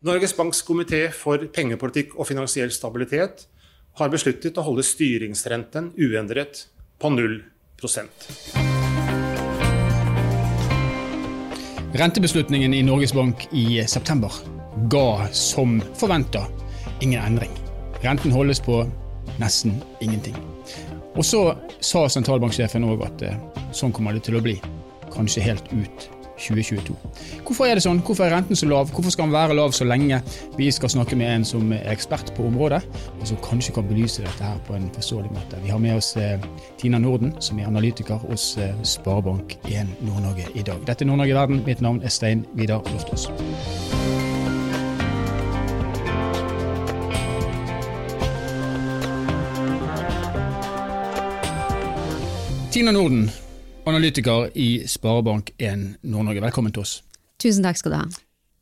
Norges Banks komité for pengepolitikk og finansiell stabilitet har besluttet å holde styringsrenten uendret på 0% Rentebeslutningen i Norges Bank i september ga som forventa ingen endring. Renten holdes på nesten ingenting. Og så sa sentralbanksjefen òg at eh, sånn kommer det til å bli. Kanskje helt ut 2022. Hvorfor er det sånn? Hvorfor er renten så lav? Hvorfor skal den være lav så lenge? Vi skal snakke med en som er ekspert på området, og som kanskje kan belyse dette her på en forståelig måte. Vi har med oss eh, Tina Norden, som er analytiker hos eh, Sparebank1 Nord-Norge i dag. Dette er Nord-Norge verden. Mitt navn er Stein Vidar Loftaas. Tina Norden, analytiker i Sparebank1 Nord-Norge. Velkommen til oss. Tusen takk skal du ha.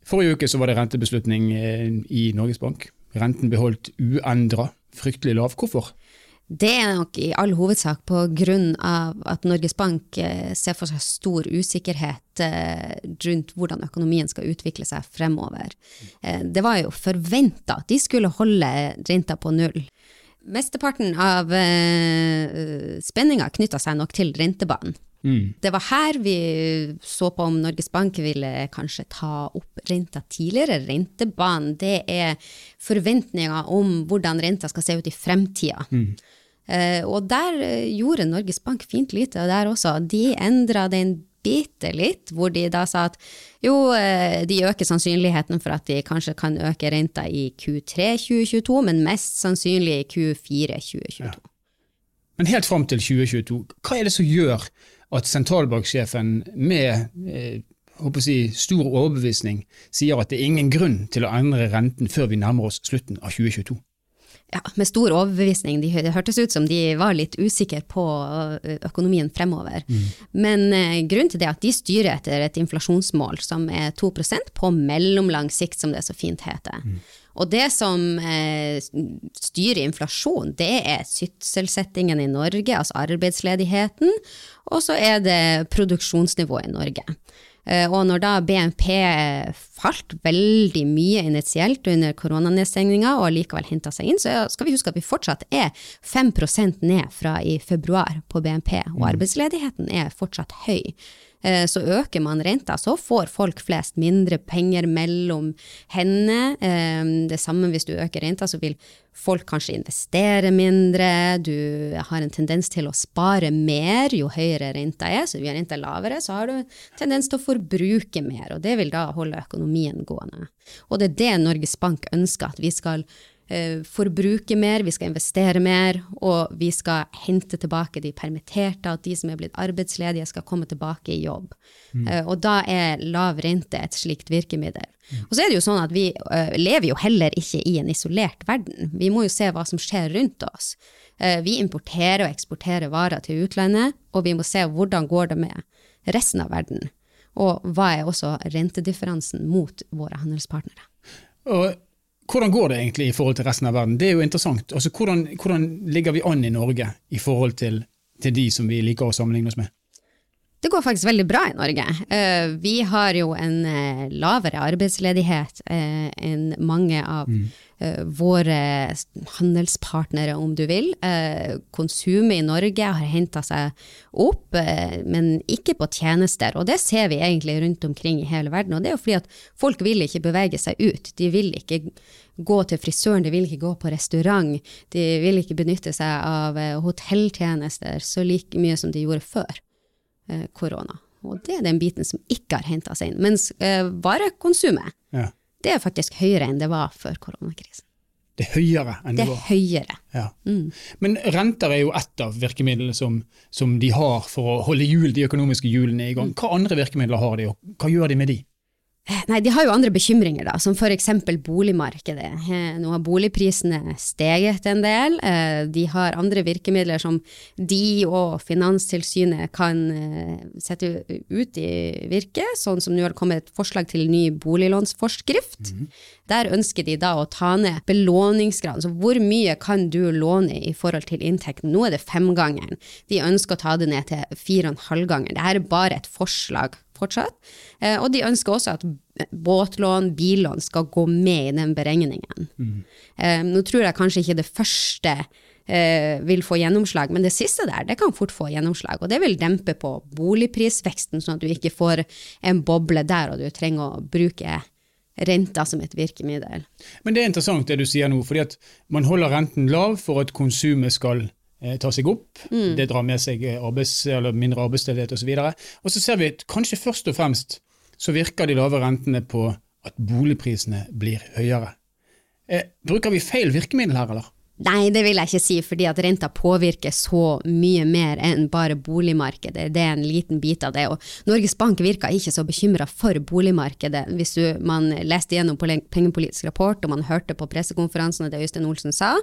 Forrige uke så var det rentebeslutning eh, i Norges Bank. Renten beholdt uendra, fryktelig lav. Hvorfor? Det er nok i all hovedsak på grunn av at Norges Bank eh, ser for seg stor usikkerhet eh, rundt hvordan økonomien skal utvikle seg fremover. Det var jo forventa at de skulle holde renta på null. Mesteparten av spenninga knytta seg nok til rentebanen. Mm. Det var her vi så på om Norges Bank ville kanskje ta opp renta tidligere. Rentebanen, det er forventninger om hvordan renta skal se ut i fremtida. Mm. Uh, og der uh, gjorde Norges Bank fint lite, og der også. De endra den bitte litt, hvor de da sa at jo, uh, de øker sannsynligheten for at de kanskje kan øke renta i Q3 2022, men mest sannsynlig i Q4 2022. Ja. Men helt fram til 2022, hva er det som gjør at sentralbanksjefen med eh, si, stor overbevisning sier at det er ingen grunn til å endre renten før vi nærmer oss slutten av 2022. Ja, med stor overbevisning. Det hørtes ut som de var litt usikre på økonomien fremover. Mm. Men grunnen til det er at de styrer etter et inflasjonsmål som er 2% på mellomlang sikt, som det så fint heter. Mm. Og det som eh, styrer inflasjon, det er sysselsettingen i Norge, altså arbeidsledigheten, og så er det produksjonsnivået i Norge. Eh, og når da BNP falt veldig mye initielt under koronanedstengninga og likevel henta seg inn, så skal vi huske at vi fortsatt er 5% ned fra i februar på BNP, og mm. arbeidsledigheten er fortsatt høy. Eh, så øker man renta, så får folk flest mindre penger mellom hendene. Eh, det samme hvis du øker renta, så vil folk kanskje investere mindre. Du har en tendens til å spare mer jo høyere renta er. Så hvis renta er lavere, så har du tendens til å forbruke mer, og det vil da holde økonomien gående. Og det er det Norges Bank ønsker, at vi skal Eh, forbruke mer, vi skal investere mer, og vi skal hente tilbake de permitterte, at de som er blitt arbeidsledige, skal komme tilbake i jobb. Mm. Eh, og da er lav rente et slikt virkemiddel. Mm. Og så er det jo sånn at vi eh, lever jo heller ikke i en isolert verden. Vi må jo se hva som skjer rundt oss. Uh, vi importerer og eksporterer varer til utlandet, og vi må se hvordan går det med resten av verden. Og hva er også rentedifferansen mot våre handelspartnere. Og hvordan går det egentlig i forhold til resten av verden? Det er jo interessant. Altså, hvordan, hvordan ligger vi an i Norge i forhold til, til de som vi liker å sammenligne oss med? Det går faktisk veldig bra i Norge. Uh, vi har jo en uh, lavere arbeidsledighet uh, enn mange av mm. våre handelspartnere, om du vil. konsumet i Norge har henta seg opp, men ikke på tjenester. Og det ser vi egentlig rundt omkring i hele verden. Og det er jo fordi at folk vil ikke bevege seg ut. De vil ikke gå til frisøren, de vil ikke gå på restaurant. De vil ikke benytte seg av hotelltjenester så like mye som de gjorde før. Eh, korona. Og det er den biten som ikke har henta seg inn. Mens eh, varekonsumet, ja. det er faktisk høyere enn det var før koronakrisen. Det er høyere enn det, det var? Det er høyere. Ja. Mm. Men renter er jo ett av virkemidlene som, som, de har for å holde hjul, de økonomiske hjulene i gang. Hva andre virkemidler har de, og hva gjør de med de? Nei, de har jo andre bekymringer, da, som f.eks. boligmarkedet. Eh, nå har boligprisene steget en del. Eh, de har andre virkemidler som de og Finanstilsynet kan eh, sette ut i virke, sånn som nå har det kommet et forslag til ny boliglånsforskrift. Mm. Der ønsker de da å ta ned belåningsgraden, så hvor mye kan du låne i forhold til inntekten? Nå er det femgangeren. De ønsker å ta det ned til fire og en halv ganger. Dette er bare et forslag fortsatt. Eh, og de ønsker også at båtlån, billån skal gå med i den beregningen. Mm. Eh, nå tror jeg kanskje ikke det første eh, vil få gjennomslag, men det siste der det kan fort få gjennomslag. Og det vil dempe på boligprisveksten, sånn at du ikke får en boble der og du trenger å bruke renta som et virkemiddel. Men det er interessant det du sier nå, fordi at man holder renten lav for at konsumet skal eh, tar seg opp. Mm. Det drar med seg arbeids, mindre arbeidsledighet osv. Og, så og så ser vi at kanskje først og fremst så virker de lave rentene på at boligprisene blir høyere. Eh, bruker vi feil virkemiddel her, eller? Nei, det vil jeg ikke si, fordi at renta påvirker så mye mer enn bare boligmarkedet. Det er en liten bit av det. Og Norges Bank virka ikke så bekymra for boligmarkedet. Hvis du, man leste gjennom pengepolitisk rapport og man hørte på pressekonferansene det Øystein Olsen sa,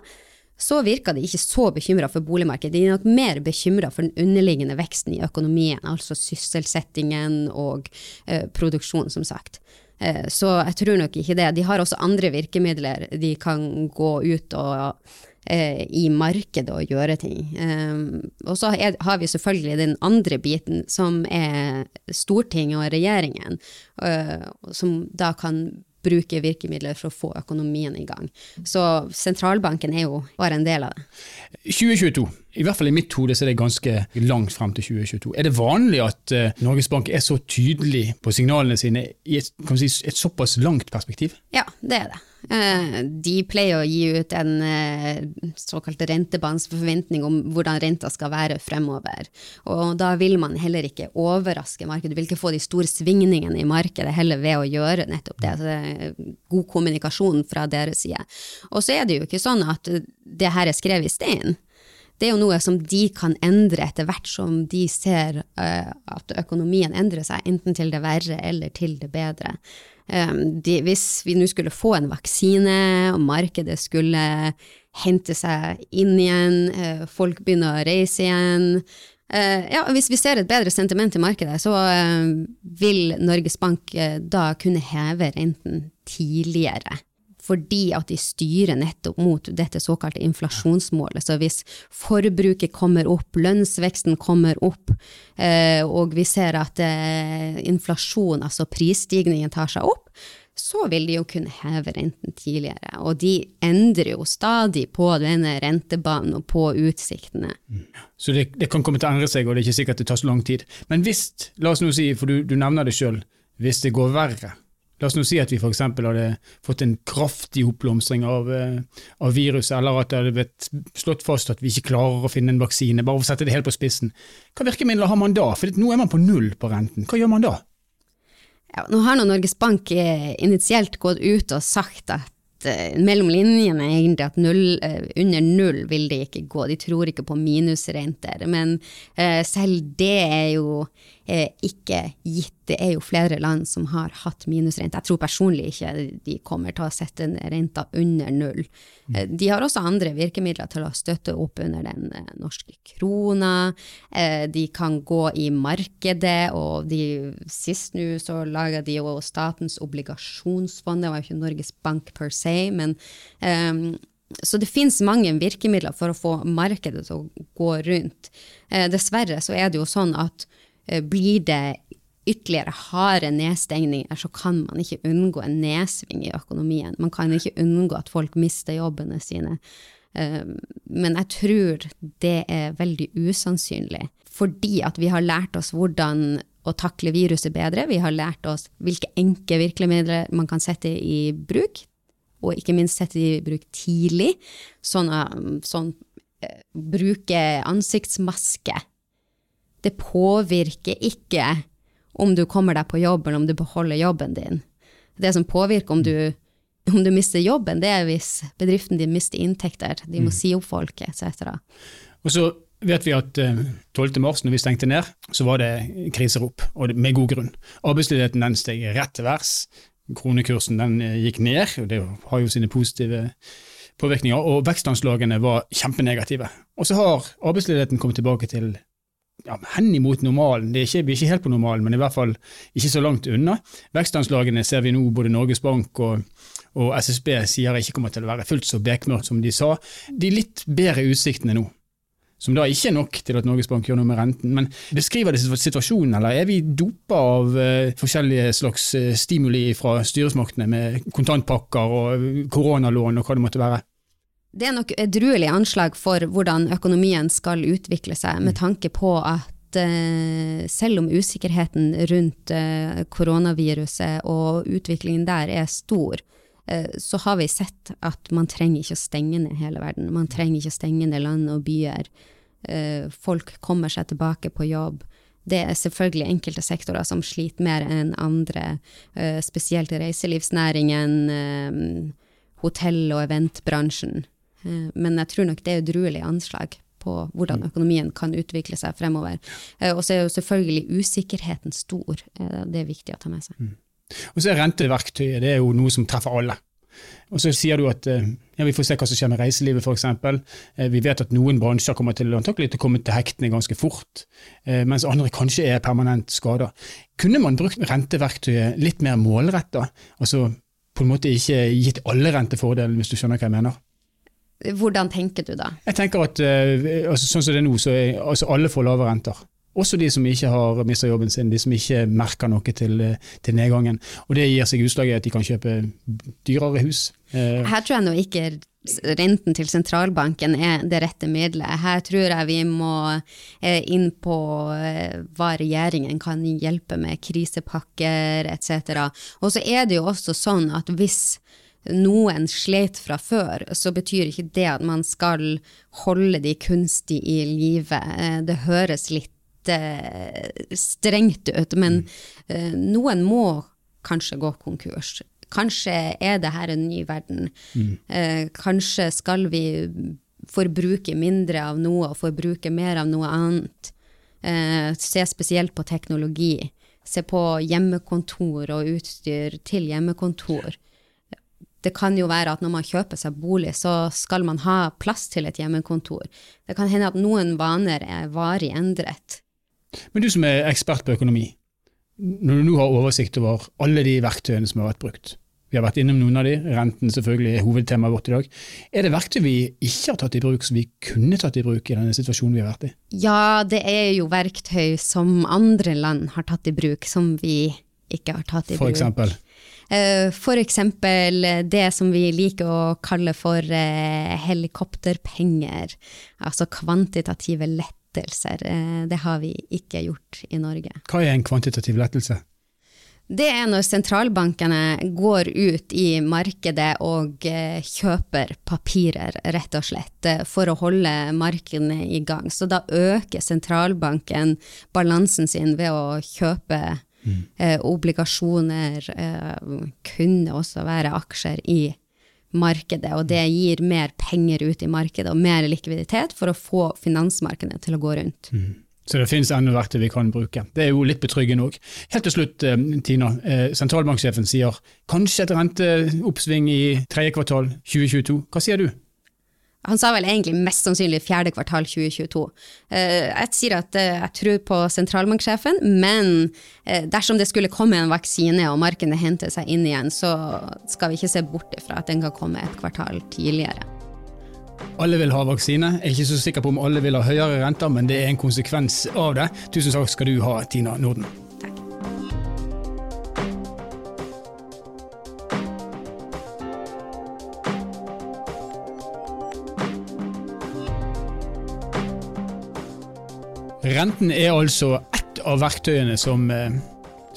så virka de ikke så bekymra for boligmarkedet. De er nok mer bekymra for den underliggende veksten i økonomien, altså sysselsettingen og eh, produksjonen, som sagt. Eh, så jeg tror nok ikke det. De har også andre virkemidler. De kan gå ut og, eh, i markedet og gjøre ting. Eh, og så har vi selvfølgelig den andre biten, som er Stortinget og regjeringen, eh, som da kan bruke virkemidler for å få økonomien i gang. Så sentralbanken er jo bare en del av det. 2022. I hvert fall i mitt hode så er det ganske langt frem til 2022. Er det vanlig at uh, Norges Bank er så tydelig på signalene sine i et, si, et såpass langt perspektiv? Ja, det er det. Uh, de pleier å gi ut en uh, såkalt rentebansforventning om hvordan renta skal være fremover. Og da vil man heller ikke overraske markedet. Du vil ikke få de store svingningene i markedet heller ved å gjøre nettopp det. Så det er god kommunikasjon fra deres side. Og så er det jo ikke sånn at det her er skrevet i stein det er jo noe som de kan endre etter hvert som de ser at økonomien endrer seg, enten til det verre eller til det bedre. Um, de, hvis vi nå skulle få en vaksine, og markedet skulle hente seg inn igjen, uh, folk begynner å reise igjen uh, ja, Hvis vi ser et bedre sentiment i markedet, så vil Norges Bank da kunne heve renten tidligere fordi at de styrer nettopp mot dette såkalte inflasjonsmålet. Så hvis forbruket kommer opp, lønnsveksten kommer opp, eh, og vi ser at eh, inflasjon, altså prisstigningen, tar seg opp, så vil de jo kunne heve renten tidligere. Og de endrer jo stadig på denne rentebanen og på utsiktene. Så det, det, kan komme til å endre seg, og det er ikke sikkert det tar så lang tid. Men hvis, la oss nå si, for du, du nevner det sjøl, hvis det går verre, La oss nå si at vi f.eks. hadde fått en kraftig oppblomstring av, eh, av viruset, eller at det hadde blitt slått fast at vi ikke klarer å finne en vaksine, bare for å sette det helt på spissen. Hva virkemidler har man da? For nå er man på null på renten. Hva gjør man da? Ja, nå har nå Norges Bank eh, initielt gått ut og sagt at mellom linjene egentlig at null, uh, under null vil det ikke gå. De tror ikke på minusrenter. Men uh, selv det er jo ikke gitt. Det er jo flere land som har hatt minusrente. Jeg tror personlig ikke de kommer til å sette renta under null. Mm. De har også andre virkemidler til å støtte opp under den norske krona. De kan gå i markedet, og de, sist nå så laga de jo Statens obligasjonsfond, det var jo ikke Norges Bank per se si, men um, så det finnes mange virkemidler for å få markedet til å gå rundt. Eh, dessverre så er det jo sånn at eh, blir det ytterligere harde nedstengninger, så kan man ikke unngå en nedsving i økonomien. Man kan ikke unngå at folk mister jobbene sine. Eh, men jeg tror det er veldig usannsynlig, fordi at vi har lært oss hvordan å takle viruset bedre. Vi har lært oss hvilke enkle virkemidler man kan sette i bruk og ikke minst sette de i bruk tidlig. Sånn, um, sånn uh, bruke ansiktsmaske. Det påvirker ikke om du kommer deg på jobb, eller om du beholder jobben din. Det som påvirker om du, om du mister jobben, det er hvis bedriften din mister inntekter, de må mm. si opp folk etc. Og så vet vi at 12. Eh, mars, når vi stengte ned, så var det kriserop, og med god grunn. Arbeidsledigheten den steg rett til værs kronekursen den eh, gikk ned, og det har jo sine positive påvirkninger, og vekstanslagene var kjempenegative. Og så har arbeidsledigheten kommet tilbake til ja, henimot normalen. Ikke, vi er ikke helt på normalen, men i hvert fall ikke så langt unna. Vekstanslagene ser vi nå både Norges Bank og, og SSB sier ikke kommer til å være fullt så bekmørkt som de sa. De litt bedre utsiktene nå. Som da ikke er nok til at Norges Bank gjør noe med renten. Men beskriver det situasjonen, eller er vi dopa av uh, forskjellige slags uh, stimuli fra styresmaktene med kontantpakker og koronalån og hva det måtte være? Det er nok edruelige anslag for hvordan økonomien skal utvikle seg, med tanke på at selv om usikkerheten rundt koronaviruset og utviklingen der er stor, så har vi sett at man trenger ikke å stenge ned hele verden. Man trenger ikke å stenge ned land og byer. Eh, folk kommer seg tilbake på jobb. Det er selvfølgelig enkelte sektorer som sliter mer enn andre, eh, spesielt reiselivsnæringen, eh, hotell- og eventbransjen. Men jeg tror nok det er udruelig anslag på hvordan mm. økonomien kan utvikle seg fremover. Og så er jo selvfølgelig usikkerheten stor. Det er viktig å ta med seg. Mm. Og så er renteverktøyet det er jo noe som treffer alle. Og så sier du at eh, ja, vi får se hva som skjer med reiselivet f.eks. Eh, vi vet at noen bransjer kommer til antakelig til å komme til hektene ganske fort, eh, mens andre kanskje er permanent skada. Kunne man brukt renteverktøyet litt mer målretta? Altså på en måte ikke gitt alle rentefordelen, hvis du skjønner hva jeg mener? Hvordan tenker du da? Jeg tenker at altså, Sånn som det er nå, så er altså alle får lave renter. Også de som ikke har mista jobben sin, de som ikke merker noe til, til, nedgangen. Og Det gir seg utslag i at de kan kjøpe dyrere hus. Eh, Her tror jeg nå ikke renten til sentralbanken er det rette middelet. Her tror jeg vi må eh, inn på eh, hva regjeringen kan hjelpe med, krisepakker etc. Og så er det jo også sånn at hvis noen slet fra før, så betyr ikke det at man skal holde de kunstig i live. Det høres litt strengt ut, men mm. noen må kanskje gå konkurs. Kanskje er det her en ny verden. Mm. kanskje skal vi forbruke mindre av noe og forbruke mer av noe annet. se spesielt på teknologi. Se på hjemmekontor og utstyr til hjemmekontor. Det kan jo være at når man kjøper seg bolig, så skal man ha plass til et hjemmekontor. Det kan hende at noen vaner er varig endret. Men du som er ekspert på økonomi, når du nå har oversikt over alle de verktøyene som har vært brukt, vi har vært innom noen av de, renten selvfølgelig er hovedtemaet vårt i dag. Er det verktøy vi ikke har tatt i bruk som vi kunne tatt i bruk i denne situasjonen vi har vært i? Ja, det er jo verktøy som andre land har tatt i bruk, som vi ikke har tatt i for bruk. Eksempel? Eh, for eksempel det som vi liker å kalle for eh, helikopterpenger, altså kvantitative lett lettelser. Eh, det har vi ikke gjort i Norge. Hva er en kvantitativ lettelse? Det er når sentralbankene går ut i markedet og eh, kjøper papirer, rett og slett, eh, for å holde markedene i gang. Så da øker sentralbanken balansen sin ved å kjøpe mm. eh, obligasjoner, eh, kunne også være aksjer i markedet, og det gir mer penger ut i markedet og mer likviditet for å få finansmarkedet til å gå rundt. Mm. Så det finnes enda verktøy vi kan bruke. Det er jo litt betryggende òg. Helt til slutt, eh, Tina. Eh, sentralbanksjefen sier kanskje et renteoppsving i tredje kvartal 2022. Hva sier du? Han sa vel egentlig mest sannsynlig fjerde kvartal 2022. Eh, jeg sier at eh, jeg tror på sentralbanksjefen, men eh, dersom det skulle komme en vaksine og markedet henter seg inn igjen, så skal vi ikke se bort ifra at den kan komme et kvartal tidligere. Alle vil ha vaksine. Jeg er ikke så sikker på om alle vil ha høyere renter, men det er en konsekvens av det. Tusen takk skal du ha, Tina Norden. Renten er altså ett av verktøyene som eh,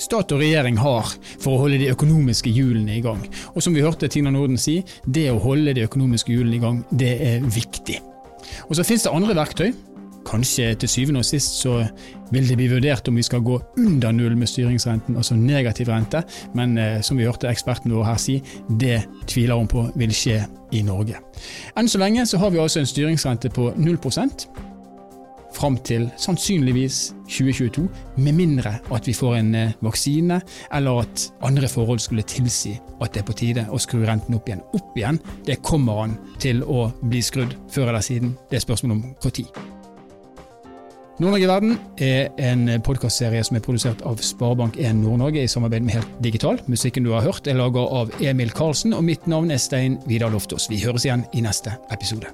stat og regjering har for å holde de økonomiske hjulene i gang. Og som vi hørte Tina Norden si, det å holde de økonomiske hjulene i gang, det er viktig. Og så finnes det andre verktøy. Kanskje til syvende og sist så vil det bli vurdert om vi skal gå under null med styringsrenten, altså negativ rente, men eh, som vi hørte eksperten vår her si, det tviler hun på vil skje i Norge. Enn så lenge så har vi altså en styringsrente på 0 fram til sannsynligvis 2022, med mindre at vi får en eh, vaksine, eller at andre forhold skulle tilsi at det er på tide å skru renten opp igjen. Opp igjen, det kommer an til å bli skrudd før eller siden. Det er spørsmål om når. Nord-Norge i verden er en podkastserie som er produsert av Sparebank1 Nord-Norge i samarbeid med Helt Digital. Musikken du har hørt er laget av Emil Karlsen, og mitt navn er Stein Vidar Loftaas. Vi høres igjen i neste episode.